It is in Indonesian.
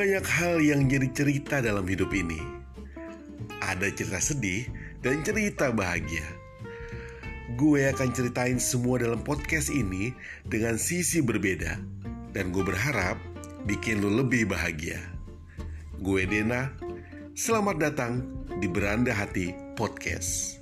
Banyak hal yang jadi cerita dalam hidup ini. Ada cerita sedih dan cerita bahagia. Gue akan ceritain semua dalam podcast ini dengan sisi berbeda. Dan gue berharap bikin lo lebih bahagia. Gue Dena, selamat datang di Beranda Hati Podcast.